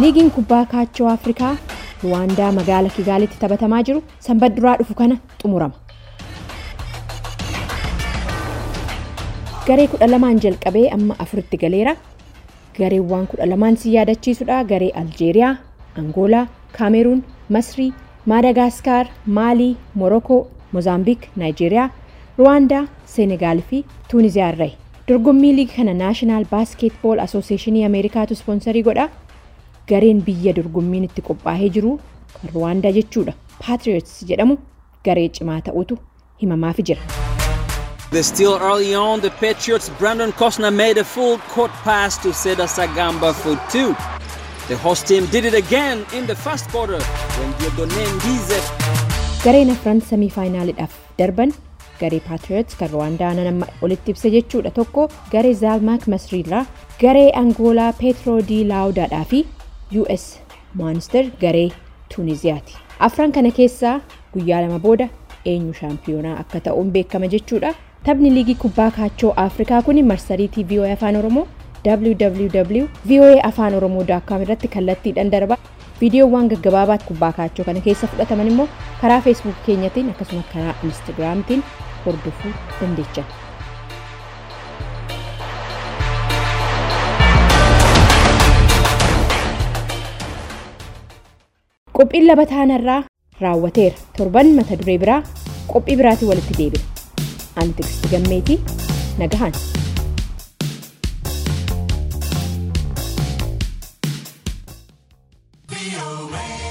liigiin kubbaa kaachoo afrikaa ruwaandaa magaala kigaalitti taphatamaa jiru sanbata duraa dhufu kana xumurama. garee kudha lamaan jalqabee amma afuritti galeera. Gareewwan kudha lamaan si yaadachiisudha garee aljeeriyaa angoolaa kaameruun masrii maadagaasikaar maalii morokoo moozaambiik naayijeeriyaa ruwaandaa seenegaal fi tuuniziyaa irraa dorgommii liigii kana naashinaal baaskeetbool asooseeshinii ameerikaatu ispoonsarii godha gareen biyya dorgommiin itti qophaa'ee jiru kan ruwaandaa jechuudha paatriots jedhamu garee cimaa ta'utu himamaafi jira. Still early on. The Patriots' Brandon Costner made a full court pass to Seda Sagamba for two. The host team did it again in the first quarter when Diodone Ndize gareen afran samii faayinaaliidhaaf darban garee paatriots kan ruwaandaa nama olitti ibsa jechuudha tokko garee zaalmaak masriirraa garee angoolaa peetroo dii laawudaadhaa fi us maanister garee tuuniziyaati afran kana keessaa guyyaa lama booda eenyu shaampiyoonaa akka ta'uun beekama jechuudha. Taphni liigii kubbaa kaachoo afrikaa kun marsariitii voa afaan oromoo www voa afaan oromoo daakkaam irratti kallattiidhaan darba viidiyoowwan gaggabaabaat kubbaa kaachoo kana keessa fudhataman immoo karaa feesbuuk keenyatiin akkasumas karaa instaagiraamtiin hordofuu dandeechan. qophiin laba taanarraa raawwateera torban mata duree biraa qophii biraatiin walitti deebina ani tiksiti gammeetii nagahaan. be away.